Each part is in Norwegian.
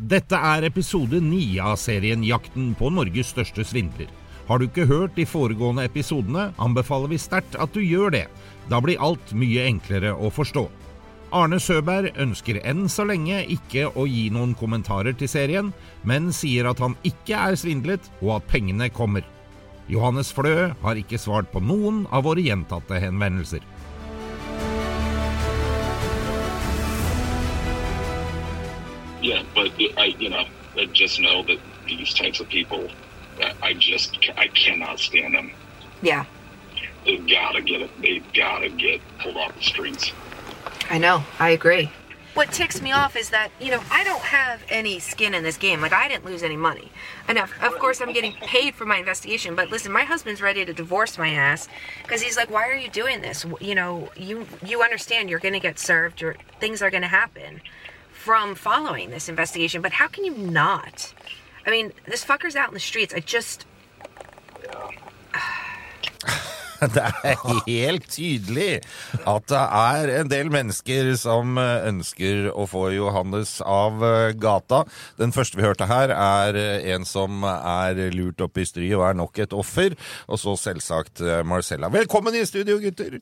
Dette er episode ni av serien Jakten på Norges største svindler. Har du ikke hørt de foregående episodene, anbefaler vi sterkt at du gjør det. Da blir alt mye enklere å forstå. Arne Søberg ønsker enn så lenge ikke å gi noen kommentarer til serien, men sier at han ikke er svindlet, og at pengene kommer. Johannes Flø har ikke svart på noen av våre gjentatte henvendelser. But I, you know, I just know that these types of people, I- I just, I cannot stand them. Yeah, They've got to get it. They've got to get pulled off the streets. I know. I agree. What ticks me off is that, you know, I don't have any skin in this game. Like, I didn't lose any money. And of, of course, I'm getting paid for my investigation. But listen, my husband's ready to divorce my ass because he's like, why are you doing this? You know, you, you understand you're going to get served, or things are going to happen from following this investigation. But how can you not? I mean, this fucker's out in the streets. I just. Det er helt tydelig at det er en del mennesker som eh, ønsker å få Johannes av eh, gata. Den første vi hørte her, er eh, en som er lurt opp i stry og er nok et offer. Og så selvsagt eh, Marcella. Velkommen i studio, gutter!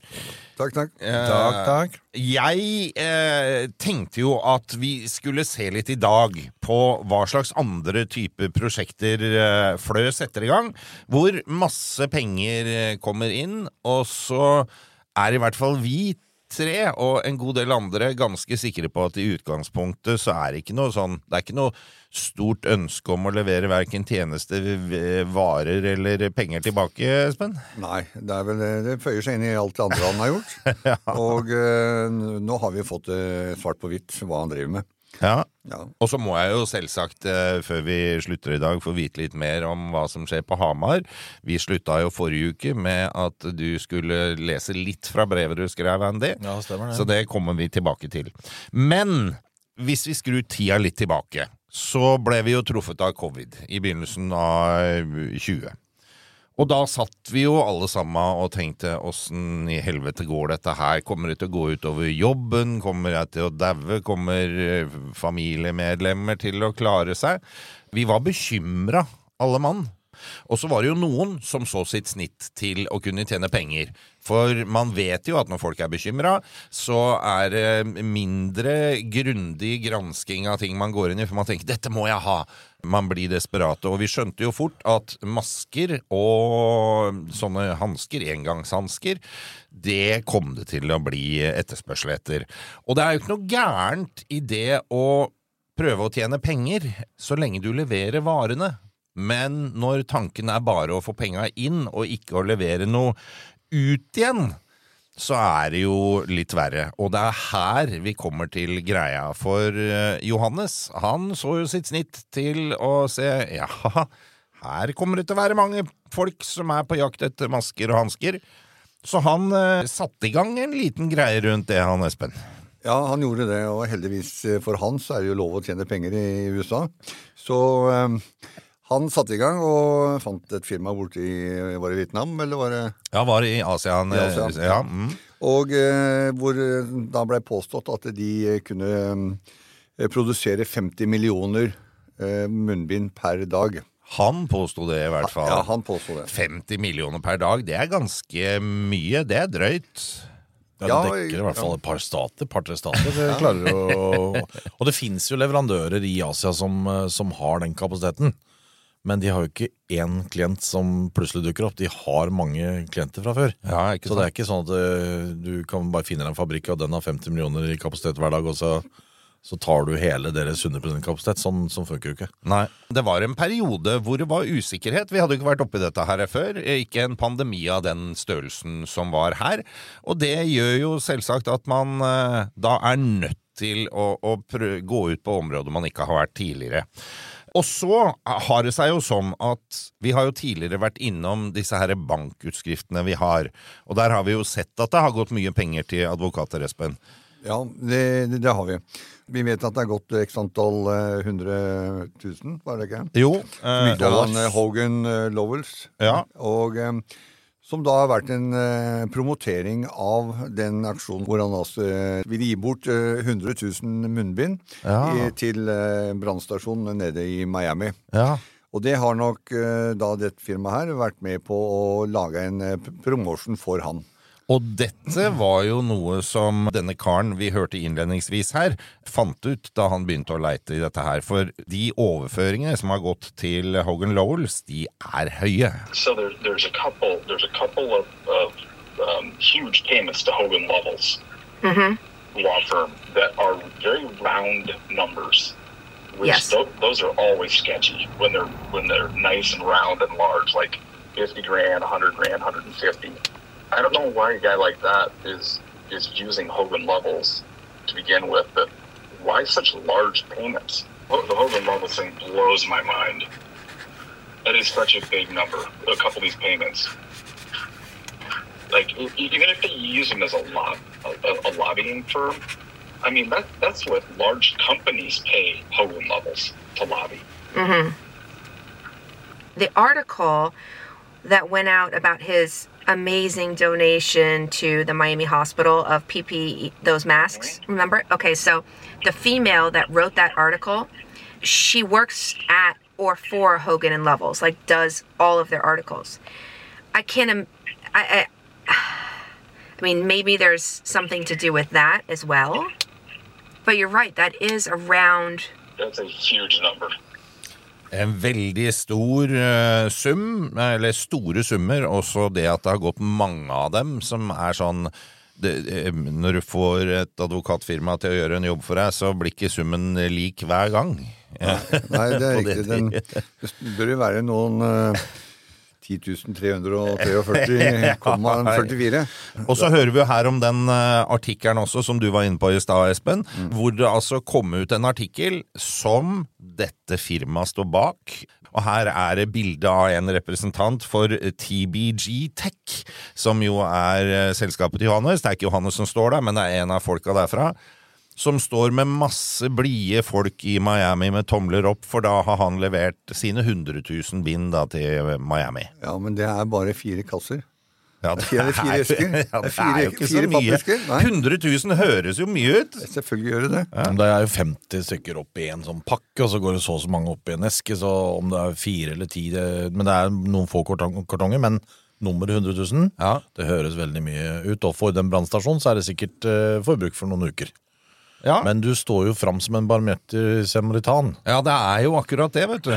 Takk, takk. Takk, takk. Jeg eh, tenkte jo at vi skulle se litt i dag på hva slags andre typer prosjekter eh, Flø setter i gang, hvor masse penger eh, kommer inn, og så er i hvert fall vi tre og en god del andre ganske sikre på at i utgangspunktet så er det ikke noe sånn Det er ikke noe stort ønske om å levere verken tjenester, varer eller penger tilbake, Espen? Nei, det, vel, det føyer seg inn i alt det andre han har gjort. Og eh, nå har vi fått eh, svart på hvitt hva han driver med. Ja. Ja. Og så må jeg jo selvsagt, eh, før vi slutter i dag, få vite litt mer om hva som skjer på Hamar. Vi slutta jo forrige uke med at du skulle lese litt fra brevet du skrev, Andy. Ja, stemmer det. Så det kommer vi tilbake til. Men hvis vi skrur tida litt tilbake, så ble vi jo truffet av covid i begynnelsen av 20. Og da satt vi jo alle sammen og tenkte åssen i helvete går dette her? Kommer det til å gå utover jobben? Kommer jeg til å daue? Kommer eh, familiemedlemmer til å klare seg? Vi var bekymra, alle mann. Og så var det jo noen som så sitt snitt til å kunne tjene penger. For man vet jo at når folk er bekymra, så er det mindre grundig gransking av ting man går inn i, for man tenker 'dette må jeg ha'. Man blir desperate. Og vi skjønte jo fort at masker og sånne hansker, engangshansker, det kom det til å bli etterspørsel etter. Og det er jo ikke noe gærent i det å prøve å tjene penger, så lenge du leverer varene. Men når tanken er bare å få penga inn, og ikke å levere noe ut igjen, så er det jo litt verre. Og det er her vi kommer til greia. For eh, Johannes, han så jo sitt snitt til å se ja, her kommer det til å være mange folk som er på jakt etter masker og hansker. Så han eh, satte i gang en liten greie rundt det, han Espen. Ja, han gjorde det, og heldigvis eh, for han så er det jo lov å tjene penger i USA. Så eh, han satte i gang og fant et firma borte i Var det Vietnam, eller var det Ja, var i ASEAN. I ASEAN, eh, ja. Mm. Og eh, hvor eh, da ble påstått at de eh, kunne eh, produsere 50 millioner eh, munnbind per dag. Han påsto det, i hvert fall. Ja, han det. 50 millioner per dag, det er ganske mye. Det er drøyt. Ja, Ja, det dekker i hvert fall et par stater, par-tre stater. Det klarer å, og det fins jo leverandører i Asia som, som har den kapasiteten. Men de har jo ikke én klient som plutselig dukker opp. De har mange klienter fra før. Ja, ikke så det er ikke sånn at eh, du kan bare finne en fabrikk, og den har 50 millioner i kapasitet hver dag, og så, så tar du hele deres 100% kapasitet. Sånn, sånn funker jo ikke. Nei. Det var en periode hvor det var usikkerhet. Vi hadde jo ikke vært oppi dette her før. Ikke en pandemi av den størrelsen som var her. Og det gjør jo selvsagt at man eh, da er nødt til å, å gå ut på områder man ikke har vært tidligere. Og så har det seg jo sånn at vi har jo tidligere vært innom disse her bankutskriftene vi har. Og der har vi jo sett at det har gått mye penger til advokater, Espen. Ja, det, det, det har vi. Vi vet at det er gått x antall eh, hundre tusen, var det ikke? Jo. eh, Mye eh, Hogan eh, Lowells. Ja. Og eh, som da har vært en eh, promotering av den aksjonen hvor han altså eh, ville gi bort eh, 100 000 munnbind Ja. til eh, brannstasjonen nede i Miami. ja. Og det har nok eh, da dette firmaet her vært med på å lage en eh, promotion for han. Og dette var jo noe som denne karen vi hørte innledningsvis her, fant ut da han begynte å leite i dette her. For de overføringene som har gått til Hogan Lowells, de er høye. So there, there's a couple. There's a couple of, of um, huge payments to Hogan Levels law firm that are very round numbers. Which Yes. tho- those are always sketchy when they're when they're nice and round and large, like fifty grand, hundred grand, hundred and fifty. I don't know why a guy like that is is using Hogan Levels to begin with, but why such large payments? The Hogan Levels thing blows my mind. That is such a big number. A couple of these payments. Like even if they use them as a lob, a, a lobbying firm, I mean that that's what large companies pay Hogan levels to lobby. Mm-hmm. the article that went out about his amazing donation to the Miami Hospital of PPE, those masks. Remember? Okay, so the female that wrote that article, she works at or for Hogan and Levels, like does all of their articles. I can't. I. I, I mean, maybe there's something to do with that as well. But you're right. That is around That's a huge number. En veldig stor uh, sum, eller store summer, også det at det har gått mange av dem, som er sånn det, eh, Når du får et advokatfirma til å gjøre en jobb for deg, så blir ikke summen lik hver gang. Nei, det er riktig. Den, det bør jo være noen uh, 10.343,44. Og så hører vi jo her om den eh, artikkelen også, som du var inne på i stad, Espen, hvor det altså kom ut en artikkel som dette firmaet står bak. Og her er det bilde av en representant for TBG Tech, som jo er eh, selskapet til Johannes. Det er ikke Johannes som står der, men det er en av folka derfra. Som står med masse blide folk i Miami med tomler opp, for da har han levert sine 100 000 bind da, til Miami. Ja, men det er bare fire kasser. Ja, Det er fire esker. Ja, Det er det er jo ikke så mye. nei. 100 000 høres jo mye ut. Selvfølgelig gjør det det. Ja. Det er jo 50 stykker opp i en sånn pakke, og så går det så og så mange opp i en eske. Så om det er fire eller ti det, Men det er noen få kartong, kartonger. Men nummeret 100 000, Ja. det høres veldig mye ut. Og for den brannstasjonen så er det sikkert uh, forbruk for noen uker. Ja. Men du står jo fram som en barmhjertig samaritan. ja, det er jo akkurat det, vet du.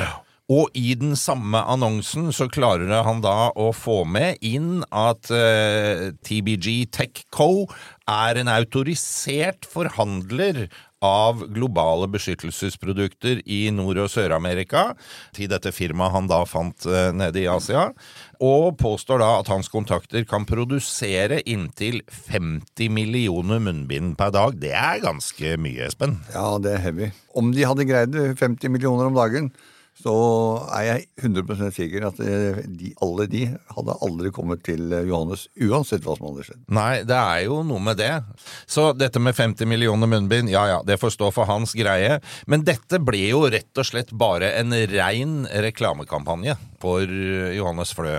Og i den samme annonsen så klarer han da å få med inn at eh, TBG Tech Co. er en autorisert forhandler av globale beskyttelsesprodukter i Nord- og Sør-Amerika til dette firmaet han da fant eh, nede i Asia, og påstår da at hans kontakter kan produsere inntil 50 millioner munnbind per dag. Det er ganske mye, Espen. Ja, det er heavy. Om de hadde greid 50 millioner om dagen, så er jeg 100 sikker at eh, de, alle de hadde aldri kommet til eh, Johannes, uansett hva som hadde skjedd. Nei, det er jo noe med det. Så dette med 50 millioner munnbind, ja ja, det får stå for hans greie. Men dette ble jo rett og slett bare en rein reklamekampanje for eh, Johannes Flø.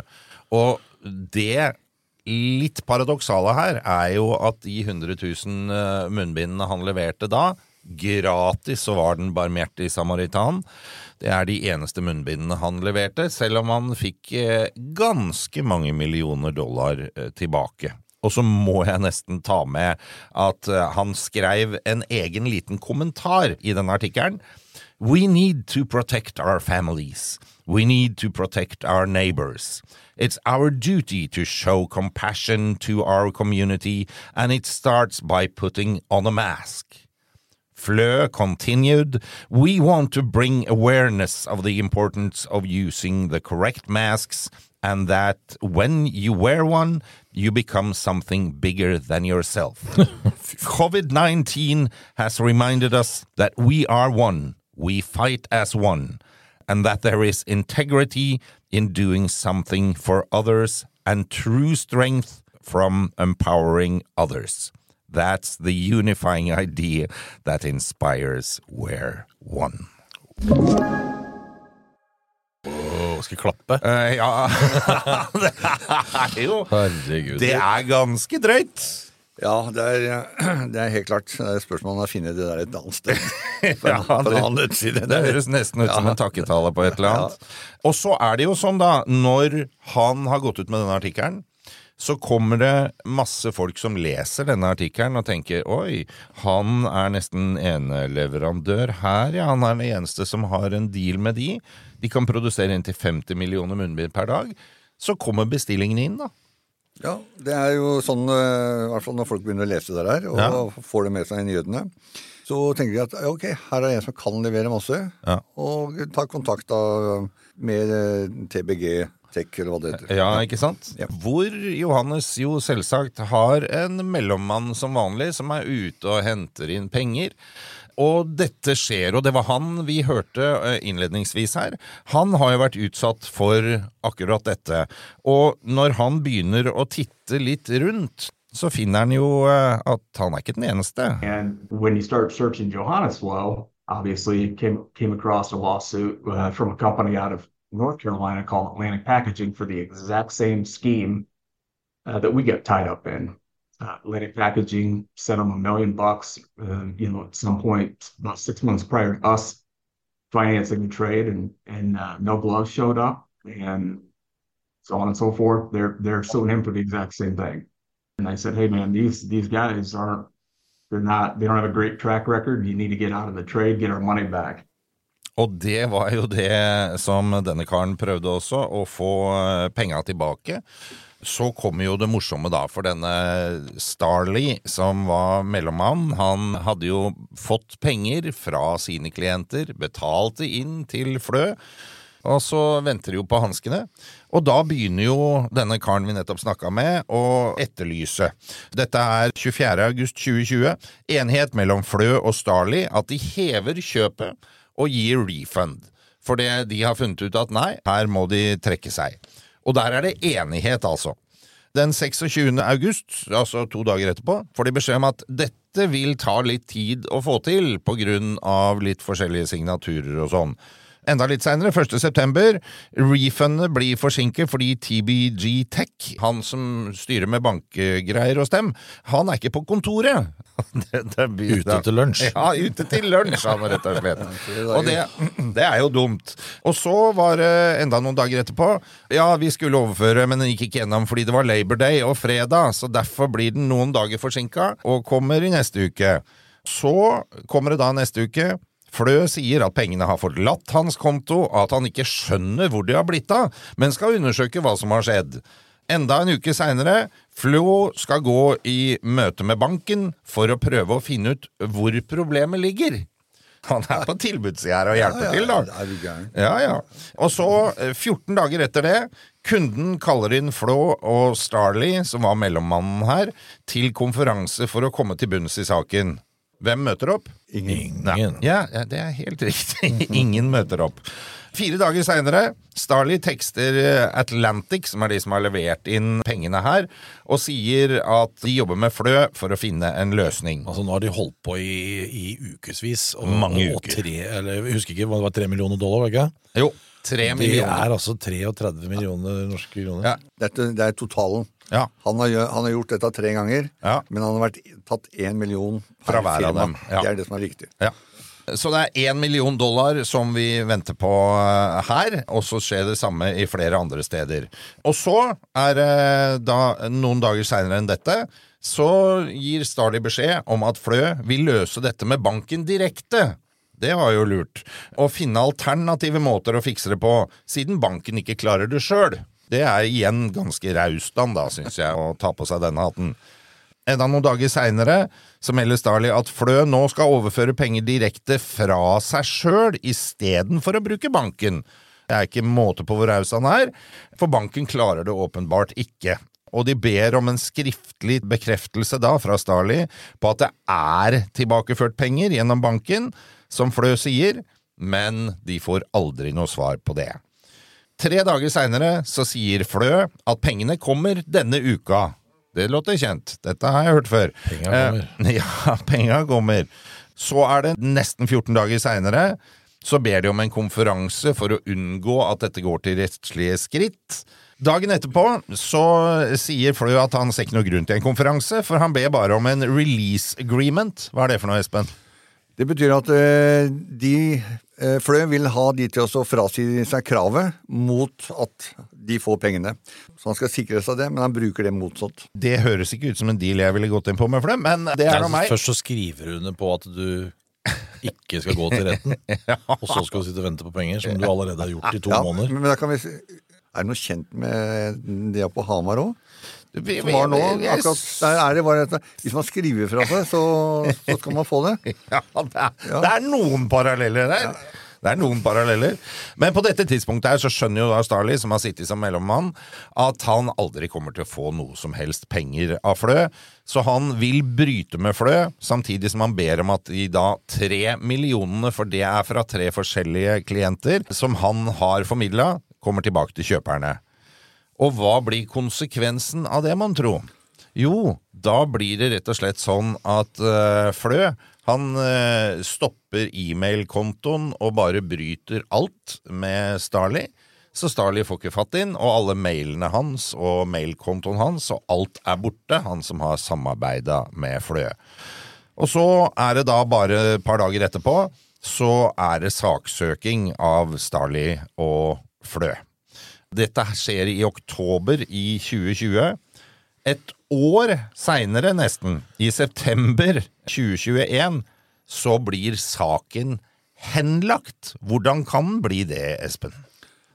Og det litt paradoksale her er jo at de 100 000 eh, munnbindene han leverte da, gratis så var den barmhjertig samaritan. Det er de eneste munnbindene han leverte, selv om han fikk eh, ganske mange millioner dollar eh, tilbake. Og så må jeg nesten ta med at eh, han skrev en egen liten kommentar i denne artikkelen. We need to protect our families. We need to protect our neighbors. It's our duty to show compassion to our community, and it starts by putting on a mask. Fleur continued, We want to bring awareness of the importance of using the correct masks and that when you wear one, you become something bigger than yourself. COVID 19 has reminded us that we are one, we fight as one, and that there is integrity in doing something for others and true strength from empowering others. That's the unifying idea that inspires Wear One. Åh, skal jeg klappe? Uh, ja Det er jo Herregud. Det er ganske drøyt. Ja, det er, det er helt klart. Det er spørsmålet om å finne det der et annet sted. På en, Ja, på en det- annen nettside. Det høres nesten ut som Ja. en takketale på et eller annet. Og så er det jo sånn, da, når han har gått ut med denne artikkelen, så kommer det masse folk som leser denne artikkelen og tenker oi, han er nesten eneleverandør her, ja. Han er den eneste som har en deal med de. De kan produsere inntil 50 millioner munnbind per dag. Så kommer bestillingene inn, da. Ja, det er jo sånn, eh, i hvert fall når folk begynner å lese det der, og Ja. får det med seg i nyhetene, så tenker de at ok, her er en som kan levere masse, Ja. og tar kontakt da med eh, TBG Tech, eller hva det heter. Ja, ikke sant? Ja. Hvor Johannes jo selvsagt har en mellommann som vanlig, som er ute og henter inn penger. Og dette skjer, og det var han vi hørte eh, innledningsvis her. Han har jo vært utsatt for akkurat dette. Og når han begynner å titte litt rundt, så finner han jo eh, at han er ikke den eneste. And when you start searching Johannes Flow, obviously you came came across a lawsuit uh, from a company out of North Carolina called Atlantic Packaging for the exact same scheme uh, that we get tied up in. Uh, Atlantic Packaging sent them a million bucks, uh, you know, at some point about six months prior to us financing the trade, and and uh, no gloves showed up, and so on and so forth. They're they're suing him for the exact same thing. And I said, hey man, these these guys aren't they're not they don't have a great track record. You need to get out of the trade, get our money back. Og det var jo det som denne karen prøvde også, å få eh, penga tilbake. Så kommer jo det morsomme, da, for denne Starley, som var mellommann, han hadde jo fått penger fra sine klienter, betalte inn til Flø, og så venter de jo på hanskene. Og da begynner jo denne karen vi nettopp snakka med, å etterlyse. Dette er 24. august 2020. Enighet mellom Flø og Starley at de hever kjøpet og gir refund. For det de har funnet ut at nei, her må de trekke seg. Og der er det enighet, altså. Den 26. august, altså to dager etterpå, får de beskjed om at dette vil ta litt tid å få til på grunn av litt forskjellige signaturer og sånn. Enda litt seinere, 1. september, refundet blir forsinket fordi TBG Tech, han som styrer med bankgreier og stem, han er ikke på kontoret. Det, det blir- Ute til lunsj. Ja, ute til lunsj, han rett og slett. Og det, det er jo dumt. Og så var det enda noen dager etterpå. Ja, vi skulle overføre, men den gikk ikke gjennom fordi det var Labor Day og fredag, så derfor blir den noen dager forsinka og kommer i neste uke. Så kommer det da neste uke. Flø sier at pengene har forlatt hans konto, og at han ikke skjønner hvor de har blitt av, men skal undersøke hva som har skjedd. Enda en uke seinere, Flo skal gå i møte med banken for å prøve å finne ut hvor problemet ligger. Han er på tilbudssida her og hjelper til, da. Er du gæren? Ja, ja. Og så, eh, 14 dager etter det, kunden kaller inn Flå og Starley, som var mellommannen her, til konferanse for å komme til bunns i saken. Hvem møter opp? Ingen. Ja, ja, det er helt riktig. Ingen møter opp. Fire dager seinere, Starley tekster eh, Atlantic, som er de som har levert inn pengene her, og sier at de jobber med Flø for å finne en løsning. Altså Nå har de holdt på i, i ukevis. Mange uker. Tre, eller, jeg husker ikke, det var tre millioner dollar? var det ikke? Jo, tre Det er altså 33 millioner norske kroner. Ja. Dette, det er totalen. Ja. Han har, han har gjort dette tre ganger, Ja. men han har vært tatt én million Fra hver av dem, ja. Det er det som er viktig. Ja. Så det er én million dollar som vi venter på eh, her, og så skjer det samme i flere andre steder. Og så er det da noen dager seinere enn dette, så gir Starley beskjed om at Flø vil løse dette med banken direkte. Det var jo lurt. Å finne alternative måter å fikse det på, siden banken ikke klarer det sjøl. Det er igjen ganske raust han, da, syns jeg, å ta på seg denne hatten. Enda noen dager seinere melder Starley at Flø nå skal overføre penger direkte fra seg sjøl istedenfor å bruke banken. Det er ikke måte på hvor raus han er, for banken klarer det åpenbart ikke. Og de ber om en skriftlig bekreftelse da fra Starley på at det er tilbakeført penger gjennom banken, som Flø sier, men de får aldri noe svar på det. Tre dager seinere så sier Flø at pengene kommer denne uka. Det låter kjent. Dette har jeg hørt før. Penga kommer. Eh, ja, penga kommer. Så er det nesten 14 dager seinere. Så ber de om en konferanse for å unngå at dette går til rettslige skritt. Dagen etterpå så sier Flø at han ser ikke noe grunn til en konferanse, for han ber bare om en release agreement. Hva er det for noe, Espen? Det betyr at eh, de eh, Flø vil ha de til å frasi seg kravet mot at de får pengene. Så han skal sikre seg det, men han bruker det motsatt. Det høres ikke ut som en deal jeg ville gått inn på med Flø, men det er nå meg. Først så skriver hun på at du ikke skal gå til retten, og så skal du sitte og vente på penger, som du allerede har gjort i to Ja, måneder. men da kan vi Er det noe kjent med det på Hamar òg? Som var nå, akkurat der er det bare Hvis man skriver fra seg, så, så skal man få det. Ja, det er, det er noen paralleller der. Det er noen paralleller. Men på dette tidspunktet her så skjønner jo da Starley, som har sittet som mellommann, at han aldri kommer til å få noe som helst penger av Flø. Så han vil bryte med Flø, samtidig som han ber om at de da tre millionene, for det er fra tre forskjellige klienter, som han har formidla, kommer tilbake til kjøperne. Og hva blir konsekvensen av det, mon tro? Jo, da blir det rett og slett sånn at uh, Flø han uh, stopper e-mail-kontoen og bare bryter alt med Starley. Så Starley får ikke fatt inn, og alle mailene hans og mailkontoen hans, og alt er borte, han som har samarbeida med Flø. Og så er det da bare et par dager etterpå, så er det saksøking av Starley og Flø. Dette skjer i oktober i 2020. Et år seinere, nesten, i september 2021, så blir saken henlagt. Hvordan kan den bli det, Espen?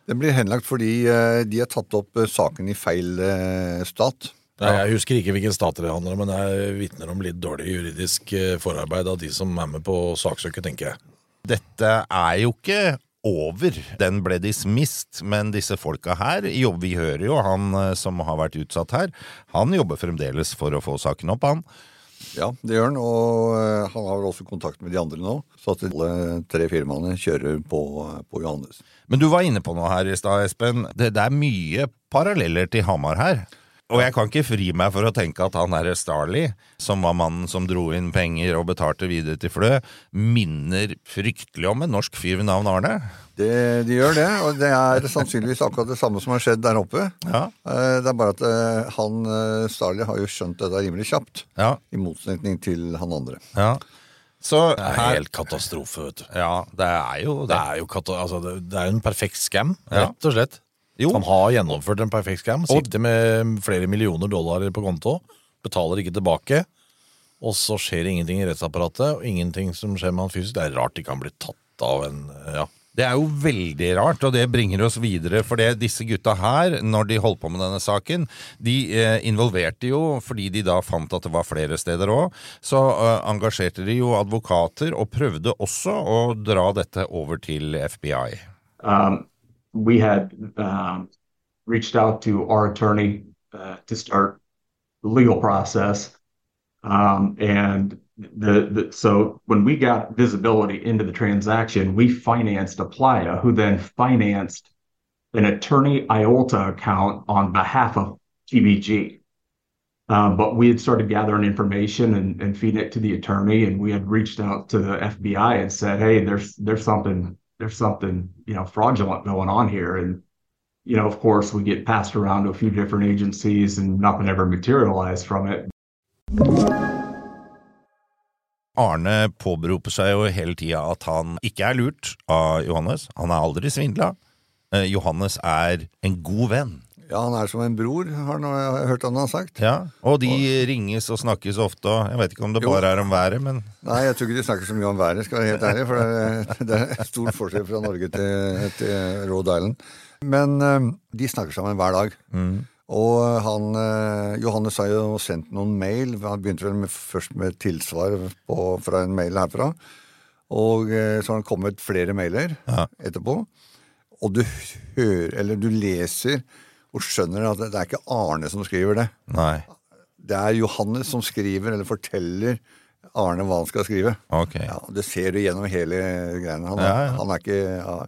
Den blir henlagt fordi eh, de har tatt opp eh, saken i feil eh, stat. Nei, jeg husker ikke hvilken stat det handler om, men jeg vitner om litt dårlig juridisk forarbeid av de som er med på saksøket, tenker jeg. Dette er jo ikke over. Den ble dismissed, men disse folka her jobber, Vi hører jo han eh, som har vært utsatt her. Han jobber fremdeles for å få saken opp, han. Ja, det gjør han, og eh, han har vel også kontakt med de andre nå. Så at alle tre firmaene kjører på, på Johannes. Men du var inne på noe her i stad, Espen. Det, det er mye paralleller til Hamar her. Og jeg kan ikke fri meg for å tenke at han herre Starley, som var mannen som dro inn penger og betalte videre til Flø, minner fryktelig om en norsk fyr ved navn Arne. Det, de gjør det, og det er sannsynligvis akkurat det samme som har skjedd der oppe. Ja. Eh, Det er bare at eh, han eh, Starley har jo skjønt dette rimelig kjapt, Ja, i motsetning til han andre. ja. Så Det er her helt katastrofe, vet du. Ja, det er jo Det det. er jo kata altså, det, det er jo en perfekt scam, rett og slett. Jo. Han har gjennomført en perfekt scam, sitter med flere millioner dollar på konto, betaler ikke tilbake, og så skjer ingenting i rettsapparatet, og ingenting som skjer med han fysisk. Det er rart ikke han blir tatt av en Ja. Det er jo veldig rart, og det bringer oss videre. For det disse gutta her, når de holdt på med denne saken, de eh, involverte jo, fordi de da fant at det var flere steder òg, så eh, engasjerte de jo advokater og prøvde også å dra dette over til FBI. um, we had um, reached out to our attorney uh, to start the legal process. Um, and the, the so when we got visibility into the transaction, we financed Aplaya, who then financed an attorney IOLTA account on behalf of TBG. Um, but we had started gathering information and, and feeding it to the attorney, and we had reached out to the FBI and said, "Hey, there's there's something there's something you know fraudulent going on here." And you know, of course, we get passed around to a few different agencies, and nothing ever materialized from it. Arne påberoper seg jo hele tida at han ikke er lurt av Johannes. Han er aldri svindla. Eh, Johannes er en god venn. Ja, han er som en bror, har jeg har hørt han har sagt. Ja, Og de ringes og snakkes ofte. og Jeg vet ikke om det Jo. bare er om været, men Nei, jeg tror ikke de snakker så mye om været, skal jeg være helt ærlig. For det er, det er stor forskjell fra Norge til, til Rhode Island. Men eh, de snakker sammen hver dag. Og han, eh, Johannes har jo sendt noen mail. Han begynte vel med, først med tilsvar på, fra en mail herfra. Og eh, så har han kommet flere mailer etterpå. Og du hører, eller du leser og skjønner at det er ikke Arne som skriver det. nei. Det er Johannes som skriver, eller forteller Arne hva han skal skrive. Ok. Ja, Det ser du gjennom hele greiene. Han, Ja, ja. han er ikke.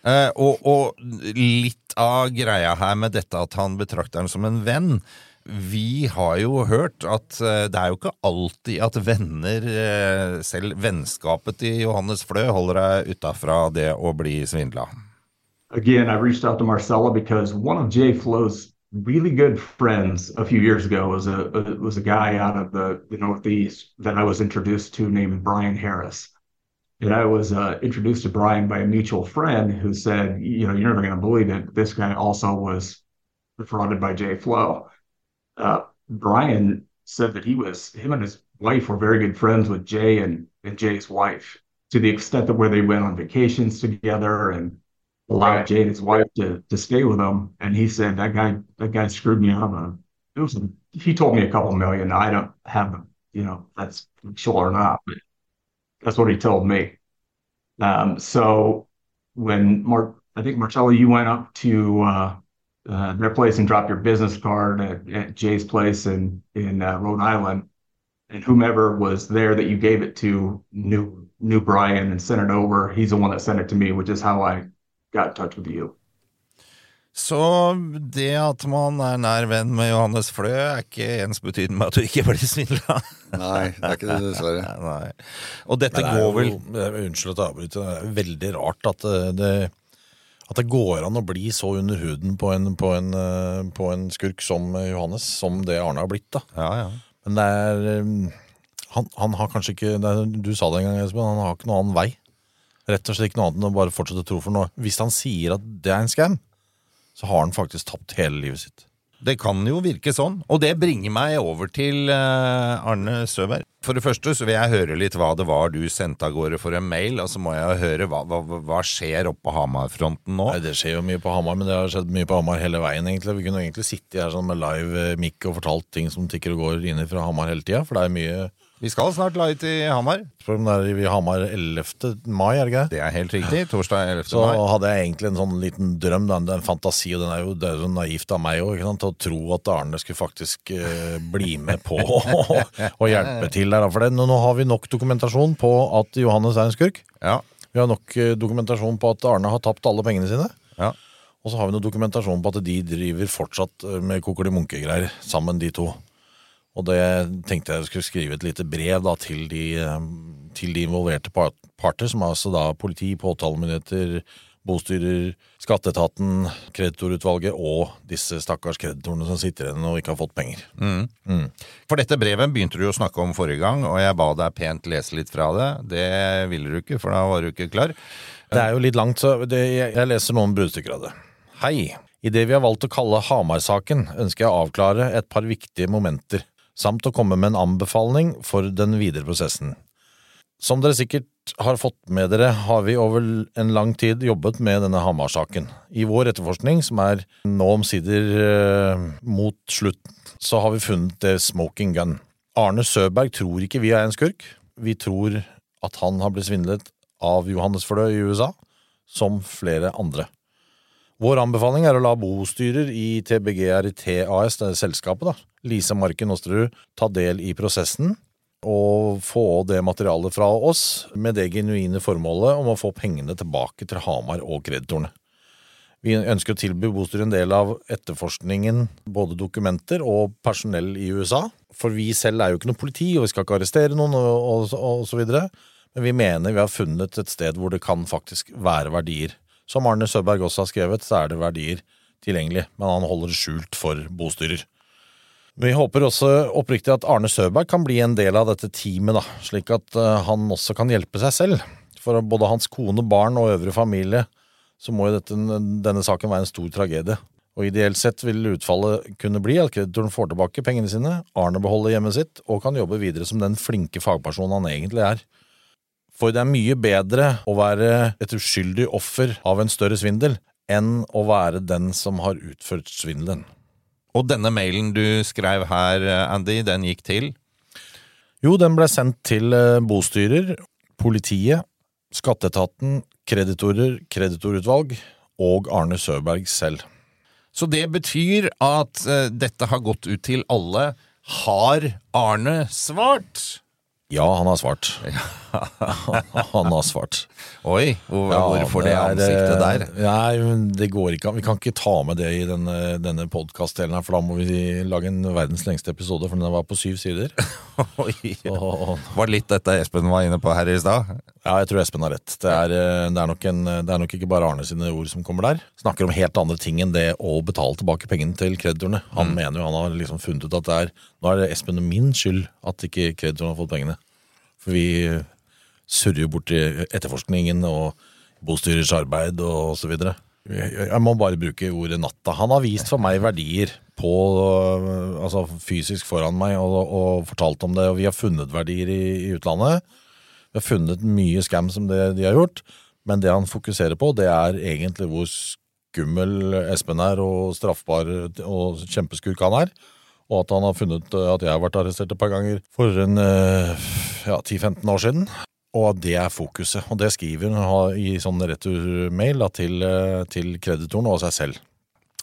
Eh, og, og litt av greia her med dette at han betrakter ham som en venn Vi har jo hørt at eh, det er jo ikke alltid at venner, eh, selv vennskapet til Johannes Flø, holder deg utafra det å bli svindla. Again, I reached out to Marcella because one of Jay Flo's really good friends a few years ago was a was a guy out of the, the Northeast that I was introduced to named Brian Harris. And I was uh, introduced to Brian by a mutual friend who said, you know, you're never going to believe it. This guy also was defrauded by Jay Flo. Uh, Brian said that he was him and his wife were very good friends with Jay and, and Jay's wife to the extent that where they went on vacations together and allowed Right. Jay and his wife to to stay with him. And he said that guy that guy screwed me out of it was he told me a couple million. I don't have them. you know that's sure or not, but that's what he told me. Um, so when Mark, I think Marcello, you went up to uh, uh, their place and dropped your business card at, at Jay's place in in uh, Rhode Island, and whomever was there that you gave it to knew knew Brian and sent it over. He's the one that sent it to me, which is how I got in touch with you. Så det at man er nær venn med Johannes Flø, er ikke ensbetydende med at du ikke blir svindla. Nei, det er ikke det, dessverre. Nei. Og dette det går vel jo, Unnskyld at jeg avbryter. Det er veldig rart at det, det, at det går an å bli så under huden på en, på en, eh, på en skurk som Johannes, som det Arne har blitt. da. Ja, ja. Men det er eh, Han, han har kanskje ikke det er, Du sa det en gang, Espen, han har ikke noen annen vei. Rett og slett ikke noe annet enn å bare fortsette å tro for noe. Hvis han sier at det er en scam, så har han faktisk tapt hele livet sitt. Det kan jo virke sånn, og det bringer meg over til eh, Arne Søberg. For det første så vil jeg høre litt hva det var du sendte av gårde for en mail, og så må jeg høre hva, hva, hva skjer oppe på Hamar-fronten nå. Nei, Det skjer jo mye på Hamar, men det har skjedd mye på Hamar hele veien. egentlig. Vi kunne egentlig sittet her sånn med live mic og fortalt ting som tikker og går inn fra Hamar hele tida. For det er mye Vi skal snart live til Hamar. Spør om det er i Hamar 11. mai, er det ikke det? Det er helt riktig. Torsdag 11. Så mai. hadde jeg egentlig en sånn liten drøm, da, en fantasi, og den er jo, det er jo naivt av meg òg, å tro at Arne skulle faktisk eh, bli med på å hjelpe til der. For det, nå, nå har vi nok dokumentasjon på at Johannes er en skurk. Ja, Vi har nok eh, dokumentasjon på at Arne har tapt alle pengene sine. ja. Og så har vi noe dokumentasjon på at de driver fortsatt eh, med kokkeli-munke-greier sammen, de to. Og det tenkte jeg skulle skrive et lite brev da, til, de, eh, til de involverte parter, som er altså da politi, påtalemyndigheter, bostyrer, skatteetaten, kreditorutvalget og disse stakkars kreditorene som sitter igjen og ikke har fått penger. For dette brevet begynte du å snakke om forrige gang, og jeg ba deg pent lese litt fra det. Det ville du ikke, for da var du ikke klar. Det er jo litt langt, så det, jeg leser noen bruddstykker av det. Hei. I det vi har valgt å kalle Hamar-saken, ønsker jeg å avklare et par viktige momenter, samt å komme med en anbefaling for den videre prosessen. Som dere sikkert har fått med dere, har vi over en lang tid jobbet med denne Hamar-saken. I vår etterforskning, som er nå omsider eh, mot slutten, så har vi funnet det smoking gun. Arne Søberg tror ikke vi er en skurk. Vi tror at han har blitt svindlet av Johannes Flø i USA, som flere andre. Vår anbefaling er å la bostyrer i TBGRT AS, det er selskapet, da, Lise Marken Osterud, ta del i prosessen og få det materialet fra oss med det genuine formålet om å få pengene tilbake til Hamar og kreditorene. Vi ønsker å tilby bostyret en del av etterforskningen, både dokumenter og personell i USA. For vi selv er jo ikke noe politi, og vi skal ikke arrestere noen, og, og, og så videre. Men vi mener vi har funnet et sted hvor det kan faktisk være verdier. Som Arne Søberg også har skrevet, så er det verdier tilgjengelig, men han holder det skjult for bostyrer. Vi håper også oppriktig at Arne Søberg kan bli en del av dette teamet, da, slik at eh, han også kan hjelpe seg selv. For både hans kone, barn og øvrige familie så må jo dette, denne saken være en stor tragedie. Og Ideelt sett vil utfallet kunne bli at kreditoren får tilbake pengene sine, Arne beholder hjemmet sitt og kan jobbe videre som den flinke fagpersonen han egentlig er. For det er mye bedre å være et uskyldig offer av en større svindel enn å være den som har utført svindelen. Og denne mailen du skrev her, Andy, den gikk til? Jo, den ble sendt til eh, bostyrer, politiet, skatteetaten, kreditorer, kreditorutvalg og Arne Søberg selv. Så det betyr at eh, dette har gått ut til alle. Har Arne svart? Ja, han har svart. han har svart. Oi, hvor, Ja, hvorfor det, er, ansiktet der? eh, Nei, men det går ikke an. Vi kan ikke ta med det i denne, denne podkast-delen her, for da må vi lage en verdens lengste episode, for den var på syv sider. Oi, Så, var litt dette Espen var inne på her i stad? ja, jeg tror Espen har rett. Det er, eh, det, er nok en, det er nok ikke bare Arne sine ord som kommer der. Snakker om helt andre ting enn det å betale tilbake pengene til kreditorene. Han mener jo han har liksom funnet ut at det er Nå er det Espen og min skyld at ikke kreditorene har fått pengene. For vi surrer jo bort i etterforskningen og bostyrers arbeid og videre. Jeg, må bare bruke ordet natta. Han har vist for meg verdier på, øh, altså fysisk foran meg og, og fortalt om det, og vi har funnet verdier i, i utlandet. Vi har funnet mye scam som det de har gjort, men det han fokuserer på, det er egentlig hvor skummel Espen er, og straffbar og kjempeskurk han er. Og at han har funnet øh, at jeg har vært arrestert et par ganger for en øh, ja, 10-15 år siden. Og at det er fokuset. Og det skriver han i sånn returmail til, øh, til kreditoren og seg selv.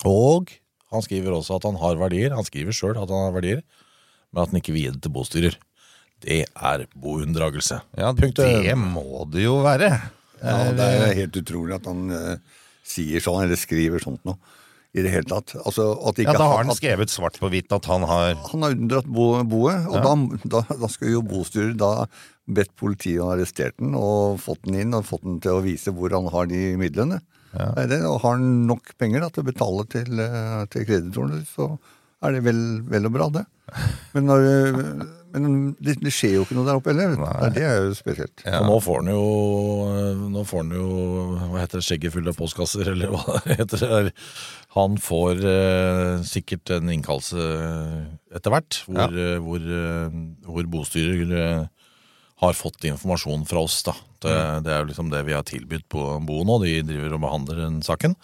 Og han skriver også at han har verdier. Han skriver sjøl at han har verdier, men at han ikke vil gi det til bostyrer. Det er bounndragelse. Ja, Punktum. det må det jo være. Ja, det er helt utrolig at han uh, sier sånn, eller skriver sånt noe. I det hele tatt. Altså, at ikke Ja, Da har han skrevet svart på hvitt at han har Han har unndratt bo, boet, og da, da, da skulle jo bostyrer da bedt politiet og å arrestere den og fått den inn og fått den til å vise hvor han har de midlene. Er det, og har han nok penger da, til å betale til, eh, til kreditorene, så er det vel, vel og bra, det. Men, når, men det, det skjer jo ikke noe der oppe heller. Nei, Det er jo spesielt. Ja. Og nå får han jo Nå får han jo Hva heter det? Skjegget fullt av postkasser, eller hva det heter. Han får eh, sikkert en innkallelse etter hvert, hvor, ja. hvor, eh, hvor bostyrer eh, har fått informasjon fra oss. da. Det, det er jo liksom det vi har tilbudt på Bo nå. De driver og behandler den saken.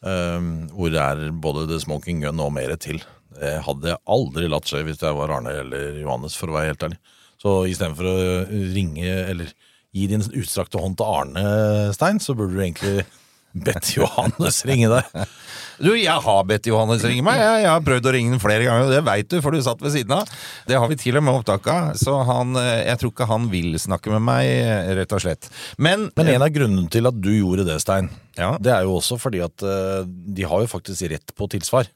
Um, hvor det er både The Smoking Gun og mer til. Det hadde jeg aldri latt skje hvis jeg var Arne eller Johannes, for å være helt ærlig. Så istedenfor å ringe eller gi din utstrakte hånd til Arne, Stein, så burde du egentlig bedt Johannes ringe deg. Du, jeg har bedt Johannes ringe meg. Jeg, jeg har prøvd å ringe den flere ganger, og det veit du, for du satt ved siden av. Det har vi til og med opptak av, så han, eh, jeg tror ikke han vil snakke med meg, eh, rett og slett. Men, Men en av grunnene til at du gjorde det, Stein, Ja. det er jo også fordi at eh, de har jo faktisk rett på tilsvar.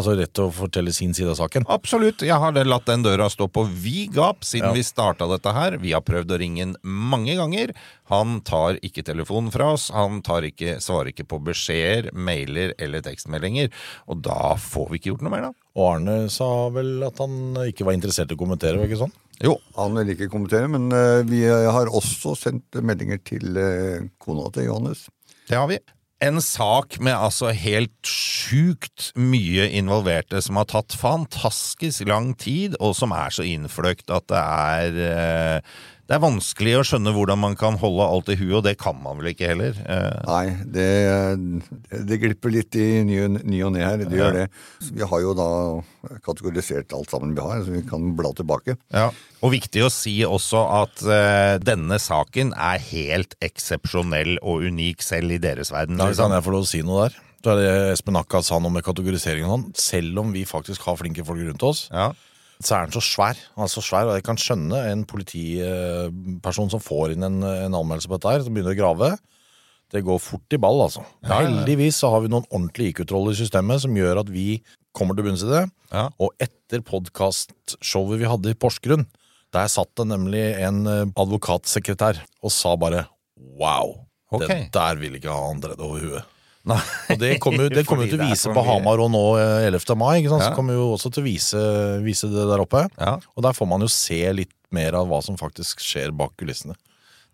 Altså rett til å fortelle sin side av saken. Absolutt. Jeg har latt den døra stå på vid gap siden Ja. vi starta dette her. Vi har prøvd å ringe han mange ganger. Han tar ikke telefonen fra oss. Han tar ikke, svarer ikke på beskjeder, mailer eller tekstmeldinger. Og da får vi ikke gjort noe mer, da. Og Arne sa vel at han ikke var interessert i å kommentere, var ikke sånn? Jo. Han vil ikke kommentere, men eh, vi har også sendt meldinger til eh, kona til Johannes. Det har vi. En sak med altså helt sjukt mye involverte, som har tatt fantastisk lang tid, og som er så innfløkt at det er eh, Det er vanskelig å skjønne hvordan man kan holde alt i huet, og det kan man vel ikke heller. Eh, Nei, det, det glipper litt i ny, og- ny og ne her. Det gjør det. Så vi har jo da kategorisert alt sammen vi har, så vi kan bla tilbake. Ja. Og viktig å si også at uh, denne saken er helt eksepsjonell og unik selv i deres verden. Da liksom. kan jeg få lov å si noe der. Det er det Espen Akka sa noe med kategoriseringen sånn. Selv om vi faktisk har flinke folk rundt oss, Ja. Så er han så svær. Han er så svær, og jeg kan skjønne en politiperson som får inn en, en anmeldelse på dette her, som begynner å grave. Det går fort i ball, altså. Ja, ja, ja. Heldigvis så har vi noen ordentlige IQ-troll i systemet som gjør at vi kommer til bunns i det. Ja. Og etter podkastshowet vi hadde i Porsgrunn, der satt det nemlig en eh, advokatsekretær og sa bare wow. okay. Det der vil ikke ha han det over huet. Og det kommer jo det kommer jo til å vise for på. Hamar og nå eh, 11. mai. Ikke sant? Ja. Så kommer jo også til å vise, vise det der oppe. Ja. Og der får man jo se litt mer av hva som faktisk skjer bak kulissene.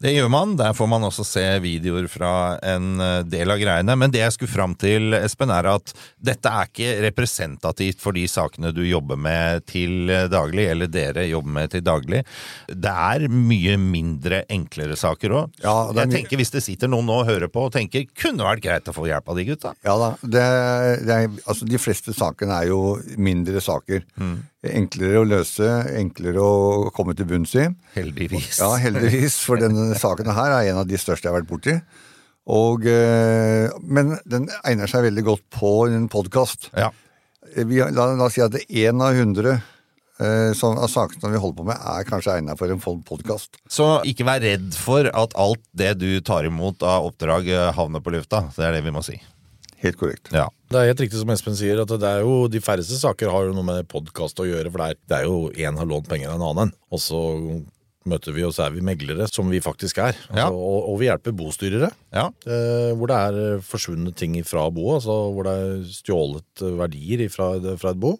Det gjør man. Der får man også se videoer fra en eh, del av greiene. Men det jeg skulle fram til, Espen, er at dette er ikke representativt for de sakene du jobber med til daglig, eller dere jobber med til daglig. Det er mye mindre enklere saker òg. Ja, jeg tenker Hvis det sitter noen nå og hører på og tenker kunne vært greit å få hjelp av de gutta. Ja da. Det, det er, altså de fleste sakene er jo mindre saker. Enklere å løse, enklere å komme til bunns i. Heldigvis. Ja, heldigvis, for denne saken her er en av de største jeg har vært borti. Og, eh, men den egner seg veldig godt på en podkast. Ja. La, la oss si at én av hundre eh, som- av sakene vi holder på med, er kanskje egnet for en podkast. Så ikke vær redd for at alt det du tar imot av oppdrag eh, havner på lufta. Det er det vi må si. Helt korrekt. Ja. Det er helt riktig som Espen sier, at det er jo de færreste saker har jo noe med podkast å gjøre, for det er, det er jo én har lånt penger av en annen. Og så møter vi, og så er vi meglere, som vi faktisk er. Altså, Ja. og, og vi hjelper bostyrere. Ja. Eh, hvor det er forsvunnet ting fra boet, altså hvor det er stjålet verdier fra, fra et bo.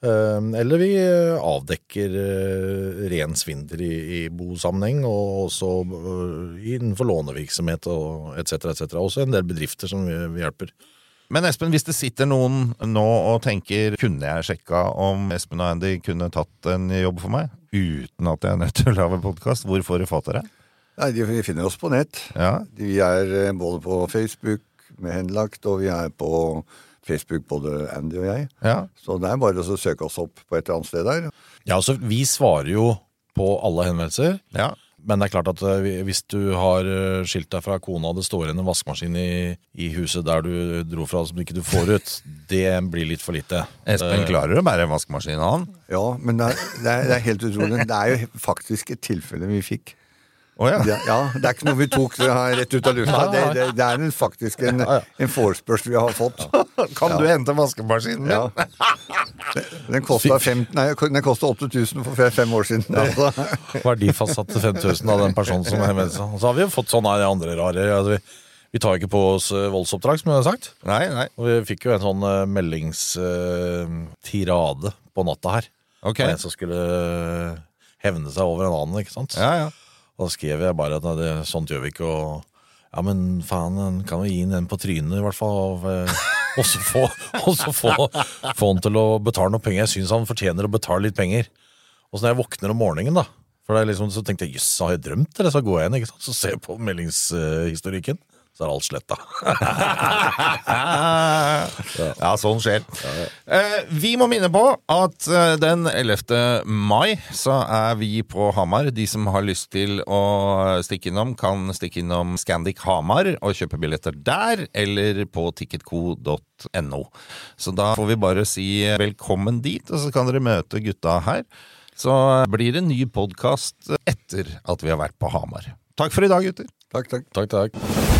Eh, eller vi eh, avdekker eh, ren svindel i, i bosammenheng, og også eh, innenfor lånevirksomhet og etc. etc. Også en del bedrifter som vi, vi hjelper. Men Espen, hvis det sitter noen nå og tenker kunne jeg sjekka om Espen og Andy kunne tatt en jobb for meg, uten at jeg er nødt til å lage podkast, hvor får de fatt i det? Nei, de, vi finner oss på nett. Ja. Vi er både på Facebook med henlagt, og vi er på Facebook, både Andy og jeg. ja. Så det er bare å søke oss opp på et eller annet sted der. Ja, altså Vi svarer jo på alle henvendelser. ja. Men det er klart at eh, hvis du har eh, skilt deg fra kona, og det står igjen en vaskemaskin i, i huset der du dro fra som ikke du får ut, det blir litt for lite. Espen Eh, klarer å bære en vaskemaskin, han. Ja, men det er, det er helt utrolig. Det er jo faktisk et tilfelle vi fikk. Å ja. Det, ja, det er ikke noe vi tok rett ut av lufta. Det, det, det er en, faktisk en, en forespørsel vi har fått. Kan du hente vaskemaskinen min? Den kosta fem- nei, den kostet 8000 for fem år siden. Altså. Verdifastsatte 5000 av den personen som henvendte seg. Så har vi jo fått sånne andre rare altså vi, vi tar ikke på oss eh, voldsoppdrag, som jeg har sagt. Nei, nei. Og vi fikk jo en sånn uh, meldingstirade på natta her. Okay. En som skulle eh, hevne seg over en annen, ikke sant? Ja, ja. Da skrev jeg bare at det, sånt gjør vi ikke. Og ja, men faen, en kan jo gi den en på trynet, i hvert fall. Eh, og så få, få, få han til å betale noe penger. Jeg syns han fortjener å betale litt penger. Og så når jeg våkner om morgenen, da for liksom, Så tenkte jeg jøss, har jeg drømt? Eller så går jeg inn ikke sant? så ser jeg på meldingshistorikken. Så er alt sletta. Ja, sånn skjer. Eh, vi må minne på at eh, den 11. mai så er vi på Hamar. De som har lyst til å stikke innom, kan stikke innom Scandic Hamar og kjøpe billetter der, eller på ticketco.no. Så da får vi bare si velkommen dit, og så kan dere møte gutta her. Så blir det en ny podkast etter at vi har vært på Hamar. Takk for i dag, gutter. Takk, takk. Takk, takk.